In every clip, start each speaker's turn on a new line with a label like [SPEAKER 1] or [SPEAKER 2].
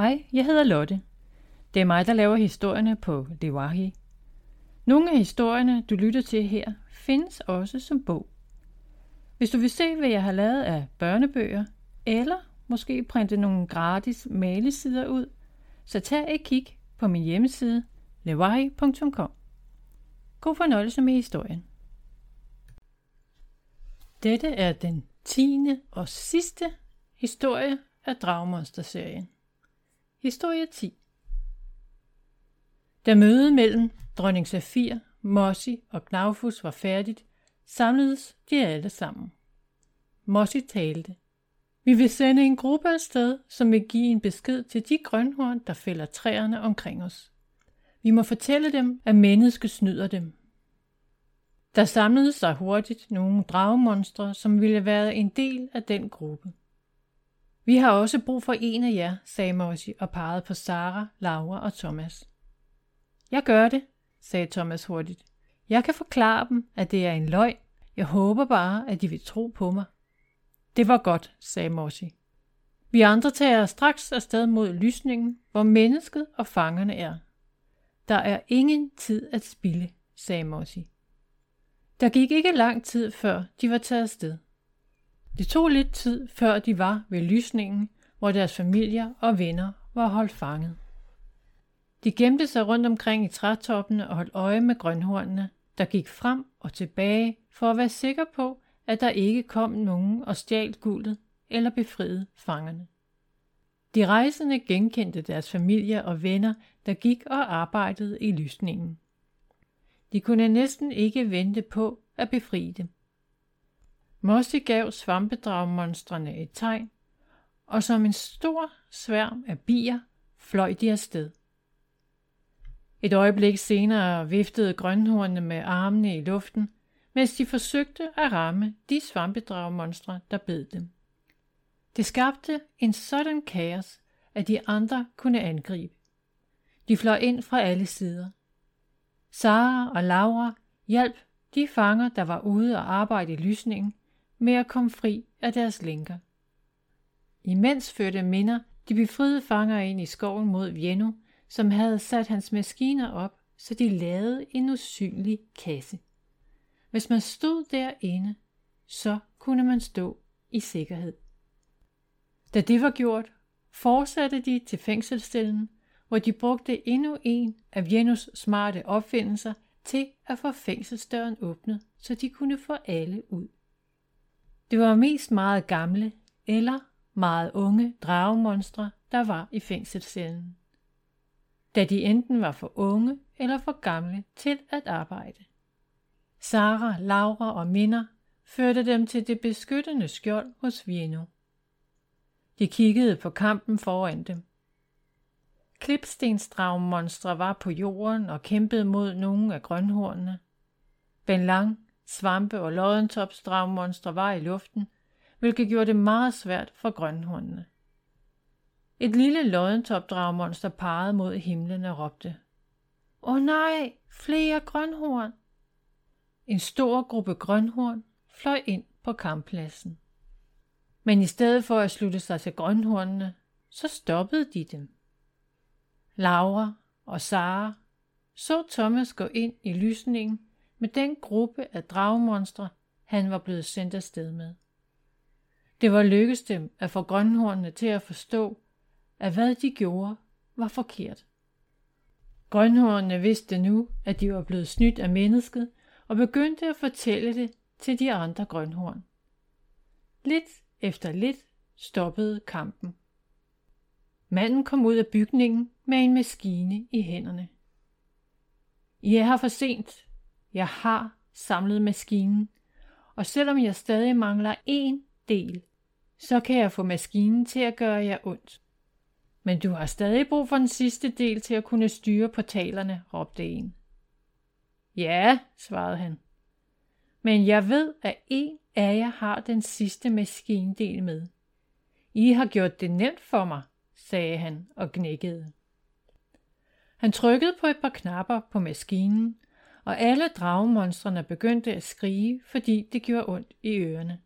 [SPEAKER 1] Hej, jeg hedder Lotte. Det er mig, der laver historierne på Lewahi. Nogle af historierne, du lytter til her, findes også som bog. Hvis du vil se, hvad jeg har lavet af børnebøger, eller måske printe nogle gratis malesider ud, så tag et kig på min hjemmeside lewahi.com. God fornøjelse med historien. Dette er den tiende og sidste historie af Dragmonster-serien. Historie 10 Da mødet mellem dronning Safir, Mossi og Knaufus var færdigt, samledes de alle sammen. Mossi talte. Vi vil sende en gruppe afsted, som vil give en besked til de grønhorn, der fælder træerne omkring os. Vi må fortælle dem, at mennesket snyder dem. Der samlede sig hurtigt nogle dragemonstre, som ville være en del af den gruppe. Vi har også brug for en af jer, sagde Mossi og pegede på Sara, Laura og Thomas. Jeg gør det, sagde Thomas hurtigt. Jeg kan forklare dem, at det er en løgn. Jeg håber bare, at de vil tro på mig. Det var godt, sagde Mossi. Vi andre tager straks afsted mod lysningen, hvor mennesket og fangerne er. Der er ingen tid at spille, sagde Mossi. Der gik ikke lang tid, før de var taget afsted. Det tog lidt tid, før de var ved lysningen, hvor deres familier og venner var holdt fanget. De gemte sig rundt omkring i trætoppene og holdt øje med grønhornene, der gik frem og tilbage for at være sikker på, at der ikke kom nogen og stjal guldet eller befriede fangerne. De rejsende genkendte deres familier og venner, der gik og arbejdede i lysningen. De kunne næsten ikke vente på at befri dem. Mossi gav svampedragmonstrene et tegn, og som en stor sværm af bier fløj de afsted. Et øjeblik senere viftede grønhornene med armene i luften, mens de forsøgte at ramme de svampedragmonstre, der bed dem. Det skabte en sådan kaos, at de andre kunne angribe. De fløj ind fra alle sider. Sara og Laura hjalp de fanger, der var ude og arbejde i lysningen, med at komme fri af deres lænker. Imens førte Minder de befriede fanger ind i skoven mod Vienno, som havde sat hans maskiner op, så de lavede en usynlig kasse. Hvis man stod derinde, så kunne man stå i sikkerhed. Da det var gjort, fortsatte de til fængselsstellen, hvor de brugte endnu en af Viennos smarte opfindelser til at få fængselsdøren åbnet, så de kunne få alle ud. Det var mest meget gamle eller meget unge dragemonstre, der var i fængselscellen. Da de enten var for unge eller for gamle til at arbejde. Sara, Laura og Minder førte dem til det beskyttende skjold hos Vienno. De kiggede på kampen foran dem. Klipstensdragmonstre var på jorden og kæmpede mod nogle af grønhornene. Ben Lang, svampe og loddentopsdragmonstre var i luften, hvilket gjorde det meget svært for grønhornene. Et lille loddentopdragmonster pegede mod himlen og råbte. Åh oh nej, flere grønhorn! En stor gruppe grønhorn fløj ind på kamppladsen. Men i stedet for at slutte sig til grønhornene, så stoppede de dem. Laura og Sara så Thomas gå ind i lysningen med den gruppe af dragmonstre, han var blevet sendt afsted med. Det var lykkedes dem at få grønhornene til at forstå, at hvad de gjorde var forkert. Grønhornene vidste nu, at de var blevet snydt af mennesket, og begyndte at fortælle det til de andre grønhorn. Lidt efter lidt stoppede kampen. Manden kom ud af bygningen med en maskine i hænderne. I er her for sent. Jeg har samlet maskinen, og selvom jeg stadig mangler en del, så kan jeg få maskinen til at gøre jer ondt. Men du har stadig brug for den sidste del til at kunne styre portalerne, råbte en. Ja, svarede han. Men jeg ved, at en af jer har den sidste maskindel med. I har gjort det nemt for mig, sagde han og gnækkede. Han trykkede på et par knapper på maskinen, og alle dragemonstrene begyndte at skrige, fordi det gjorde ondt i ørerne.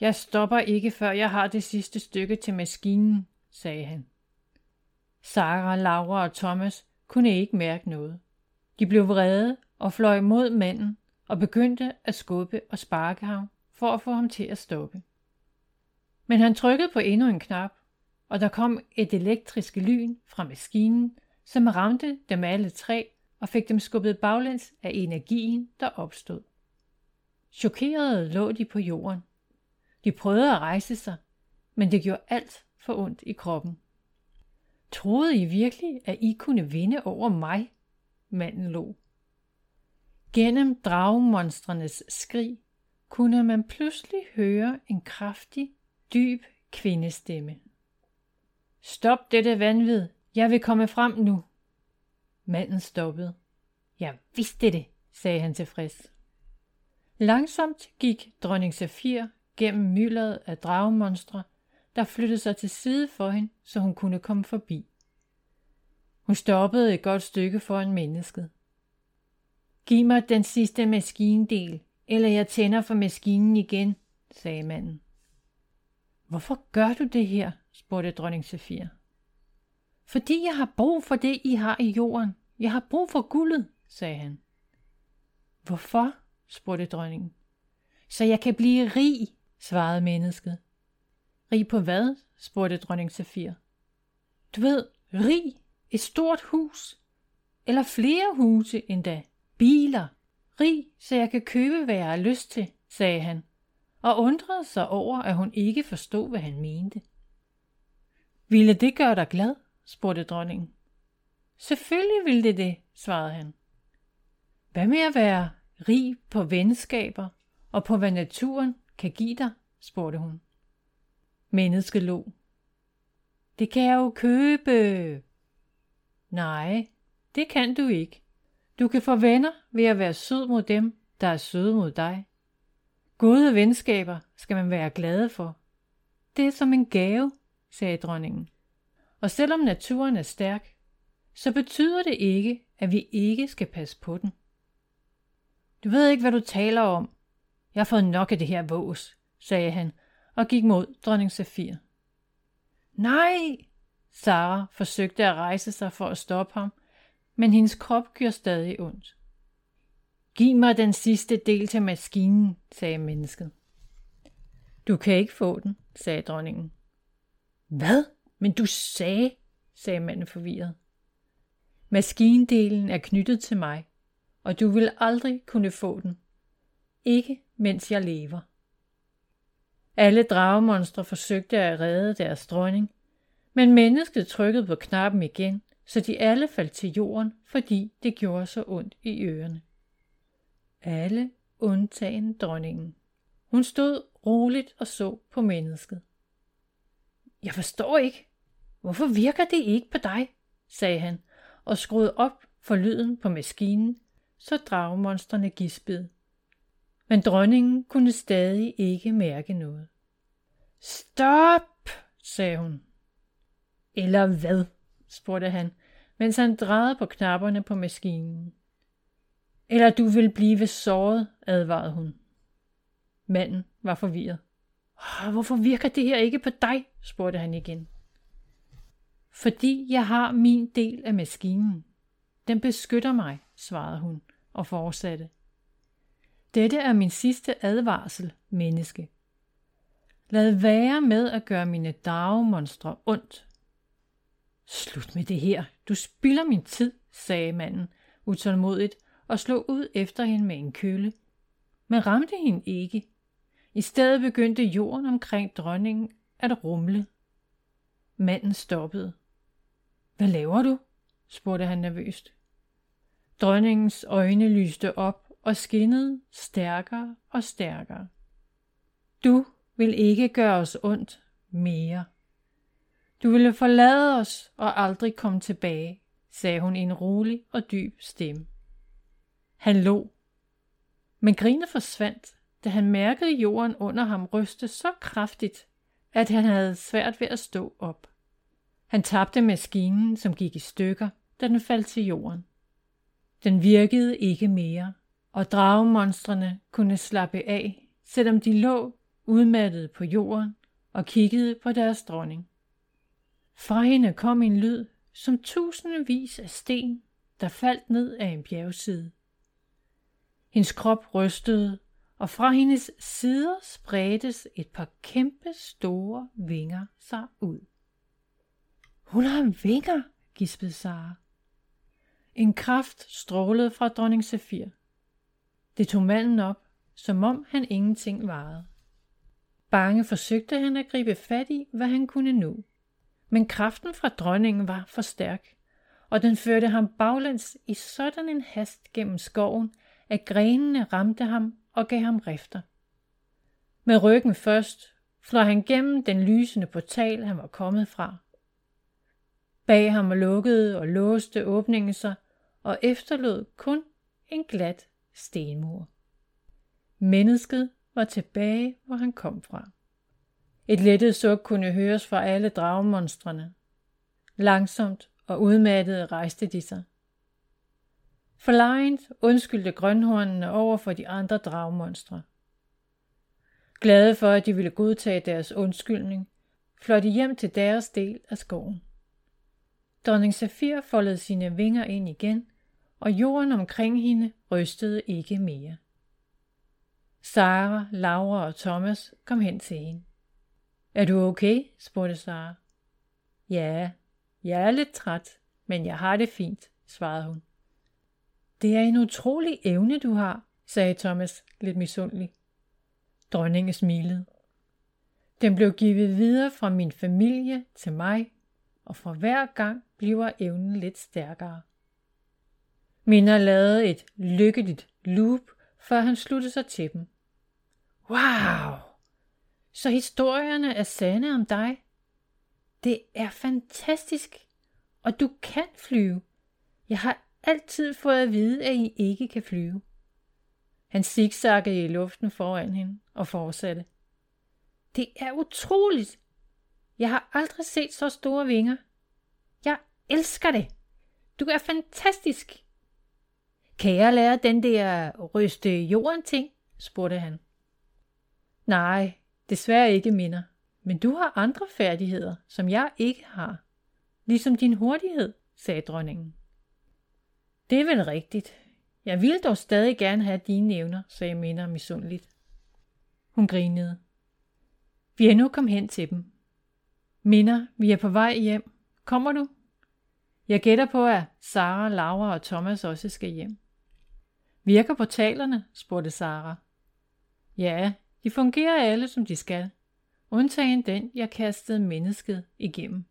[SPEAKER 1] Jeg stopper ikke, før jeg har det sidste stykke til maskinen, sagde han. Sarah, Laura og Thomas kunne ikke mærke noget. De blev vrede og fløj mod manden og begyndte at skubbe og sparke ham for at få ham til at stoppe. Men han trykkede på endnu en knap, og der kom et elektrisk lyn fra maskinen, som ramte dem alle tre og fik dem skubbet baglæns af energien, der opstod. Chokerede lå de på jorden. De prøvede at rejse sig, men det gjorde alt for ondt i kroppen. Troede I virkelig, at I kunne vinde over mig? Manden lå. Gennem dragmonstrenes skrig kunne man pludselig høre en kraftig, dyb kvindestemme. Stop dette vanvid. Jeg vil komme frem nu. Manden stoppede. Jeg vidste det, sagde han tilfreds. Langsomt gik dronning Safir gennem myldret af dragemonstre, der flyttede sig til side for hende, så hun kunne komme forbi. Hun stoppede et godt stykke foran mennesket. Giv mig den sidste maskindel, eller jeg tænder for maskinen igen, sagde manden. Hvorfor gør du det her? spurgte dronning Safir. Fordi jeg har brug for det, I har i jorden. Jeg har brug for guldet, sagde han. Hvorfor? spurgte dronningen. Så jeg kan blive rig, svarede mennesket. Rig på hvad? spurgte dronning Safir. Du ved, rig, et stort hus, eller flere huse endda, biler. Rig, så jeg kan købe, hvad jeg har lyst til, sagde han, og undrede sig over, at hun ikke forstod, hvad han mente. Ville det gøre dig glad? Spurgte dronningen. Selvfølgelig ville det det, svarede han. Hvad med at være rig på venskaber og på hvad naturen kan give dig, spurgte hun. Mennesket lå. Det kan jeg jo købe. Nej, det kan du ikke. Du kan få venner ved at være sød mod dem, der er søde mod dig. Gode venskaber skal man være glad for. Det er som en gave, sagde dronningen. Og selvom naturen er stærk, så betyder det ikke, at vi ikke skal passe på den. Du ved ikke, hvad du taler om. Jeg har fået nok af det her vås, sagde han og gik mod dronning Safir. Nej! Sara forsøgte at rejse sig for at stoppe ham, men hendes krop gjorde stadig ondt. Giv mig den sidste del til maskinen, sagde mennesket. Du kan ikke få den, sagde dronningen. Hvad? Men du sagde, sagde manden forvirret. Maskindelen er knyttet til mig, og du vil aldrig kunne få den. Ikke mens jeg lever. Alle dragemonstre forsøgte at redde deres dronning, men mennesket trykkede på knappen igen, så de alle faldt til jorden, fordi det gjorde så ondt i ørerne. Alle undtagen dronningen. Hun stod roligt og så på mennesket. Jeg forstår ikke. Hvorfor virker det ikke på dig? sagde han og skruede op for lyden på maskinen, så dragmonstrene gispede. Men dronningen kunne stadig ikke mærke noget. Stop, sagde hun. Eller hvad? spurgte han, mens han drejede på knapperne på maskinen. Eller du vil blive såret, advarede hun. Manden var forvirret. Hvorfor virker det her ikke på dig? spurgte han igen. Fordi jeg har min del af maskinen. Den beskytter mig, svarede hun og fortsatte. Dette er min sidste advarsel, menneske. Lad være med at gøre mine dragmonstre ondt. Slut med det her. Du spilder min tid, sagde manden utålmodigt og slog ud efter hende med en kølle. Men ramte hende ikke. I stedet begyndte jorden omkring dronningen at rumle. Manden stoppede. Hvad laver du? spurgte han nervøst. Dronningens øjne lyste op og skinnede stærkere og stærkere. Du vil ikke gøre os ondt mere. Du ville forlade os og aldrig komme tilbage, sagde hun i en rolig og dyb stemme. Han lå, men grinet forsvandt, da han mærkede jorden under ham ryste så kraftigt, at han havde svært ved at stå op. Han tabte maskinen, som gik i stykker, da den faldt til jorden. Den virkede ikke mere, og dragemonstrene kunne slappe af, selvom de lå udmattet på jorden og kiggede på deres dronning. Fra hende kom en lyd, som tusindvis af sten, der faldt ned af en bjergside. Hendes krop rystede, og fra hendes sider spredtes et par kæmpe store vinger sig ud. Hun har vinger, gispede Sara. En kraft strålede fra dronning Safir. Det tog manden op, som om han ingenting varede. Bange forsøgte han at gribe fat i, hvad han kunne nu. Men kraften fra dronningen var for stærk, og den førte ham baglæns i sådan en hast gennem skoven, at grenene ramte ham og gav ham rifter. Med ryggen først fløj han gennem den lysende portal, han var kommet fra. Bag ham lukkede og låste åbningen sig, og efterlod kun en glat stenmur. Mennesket var tilbage, hvor han kom fra. Et lettet suk kunne høres fra alle dragmonstrene. Langsomt og udmattet rejste de sig. Forlegent undskyldte grønhornene over for de andre dragmonstre. Glade for, at de ville godtage deres undskyldning, fløj de hjem til deres del af skoven. Dronning Safir foldede sine vinger ind igen, og jorden omkring hende rystede ikke mere. Sara, Laura og Thomas kom hen til hende. Er du okay? spurgte Sara. Ja, jeg er lidt træt, men jeg har det fint, svarede hun. Det er en utrolig evne, du har, sagde Thomas lidt misundelig. Dronningen smilede. Den blev givet videre fra min familie til mig, og for hver gang bliver evnen lidt stærkere. Minna lavede et lykkeligt loop, før han sluttede sig til dem. Wow! Så historierne er sande om dig? Det er fantastisk, og du kan flyve. Jeg har altid fået at vide, at I ikke kan flyve. Han zigzaggede i luften foran hende og fortsatte. Det er utroligt. Jeg har aldrig set så store vinger. Jeg elsker det. Du er fantastisk. Kan jeg lære den der ryste jorden ting? spurgte han. Nej, desværre ikke minder. Men du har andre færdigheder, som jeg ikke har. Ligesom din hurtighed, sagde dronningen. Det er vel rigtigt. Jeg vil dog stadig gerne have dine evner, sagde Minder misundeligt. Hun grinede. Vi er nu kom hen til dem. Minder, vi er på vej hjem. Kommer du? Jeg gætter på, at Sara, Laura og Thomas også skal hjem. Virker portalerne? spurgte Sara. Ja, de fungerer alle, som de skal. Undtagen den, jeg kastede mennesket igennem.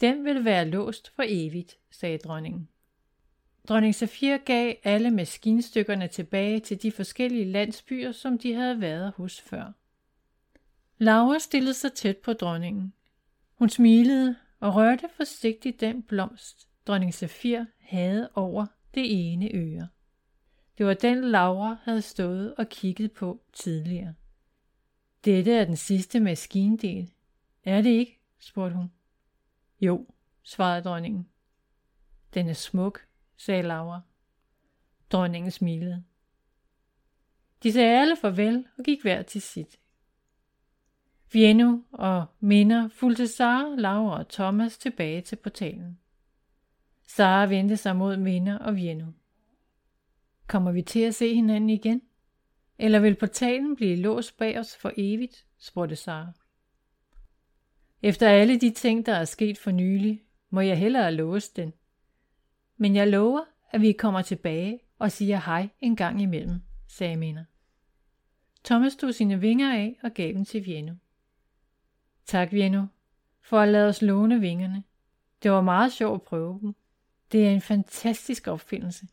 [SPEAKER 1] Den vil være låst for evigt, sagde dronningen. Dronning Safir gav alle maskinstykkerne tilbage til de forskellige landsbyer, som de havde været hos før. Laura stillede sig tæt på dronningen. Hun smilede og rørte forsigtigt den blomst, dronning Safir havde over det ene øre. Det var den, Laura havde stået og kigget på tidligere. Dette er den sidste maskindel. Er det ikke? spurgte hun. Jo, svarede dronningen. Den er smuk, sagde Laura. Dronningen smilede. De sagde alle farvel og gik hver til sit. Vienno og Minder fulgte Sara, Laura og Thomas tilbage til portalen. Sara vendte sig mod Minder og Vienno. Kommer vi til at se hinanden igen? Eller vil portalen blive låst bag os for evigt? spurgte Sara. Efter alle de ting, der er sket for nylig, må jeg hellere låse den. Men jeg lover, at vi kommer tilbage og siger hej en gang imellem, sagde Minder. Thomas tog sine vinger af og gav dem til Vienno. Tak, Vienno, for at lade os låne vingerne. Det var meget sjovt at prøve dem. Det er en fantastisk opfindelse.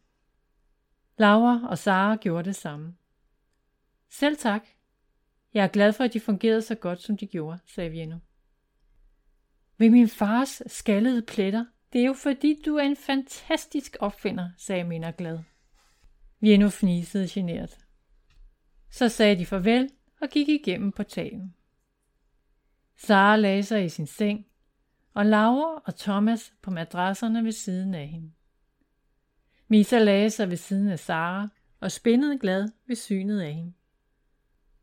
[SPEAKER 1] Laura og Sara gjorde det samme. Selv tak. Jeg er glad for, at de fungerede så godt, som de gjorde, sagde Vienno. Ved min fars skaldede pletter, det er jo fordi, du er en fantastisk opfinder, sagde Minder glad. Vienno fnisede genert. Så sagde de farvel og gik igennem portalen. Sara lagde sig i sin seng, og Laura og Thomas på madrasserne ved siden af hende. Misa lagde sig ved siden af Sara og spændede glad ved synet af hende.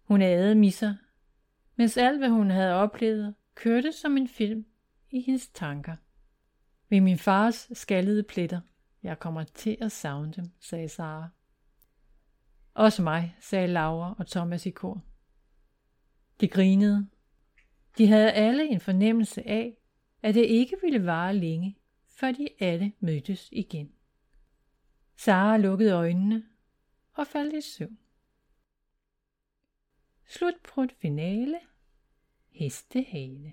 [SPEAKER 1] Hun ædede Misa, mens alt hvad hun havde oplevet kørte som en film i hendes tanker. Ved min fars skaldede pletter. Jeg kommer til at savne dem, sagde Sara. Også mig, sagde Laura og Thomas i kor. De grinede. De havde alle en fornemmelse af, at det ikke ville vare længe, før de alle mødtes igen. Sara lukkede øjnene og faldt i søvn. Slut på et finale. Hestehale.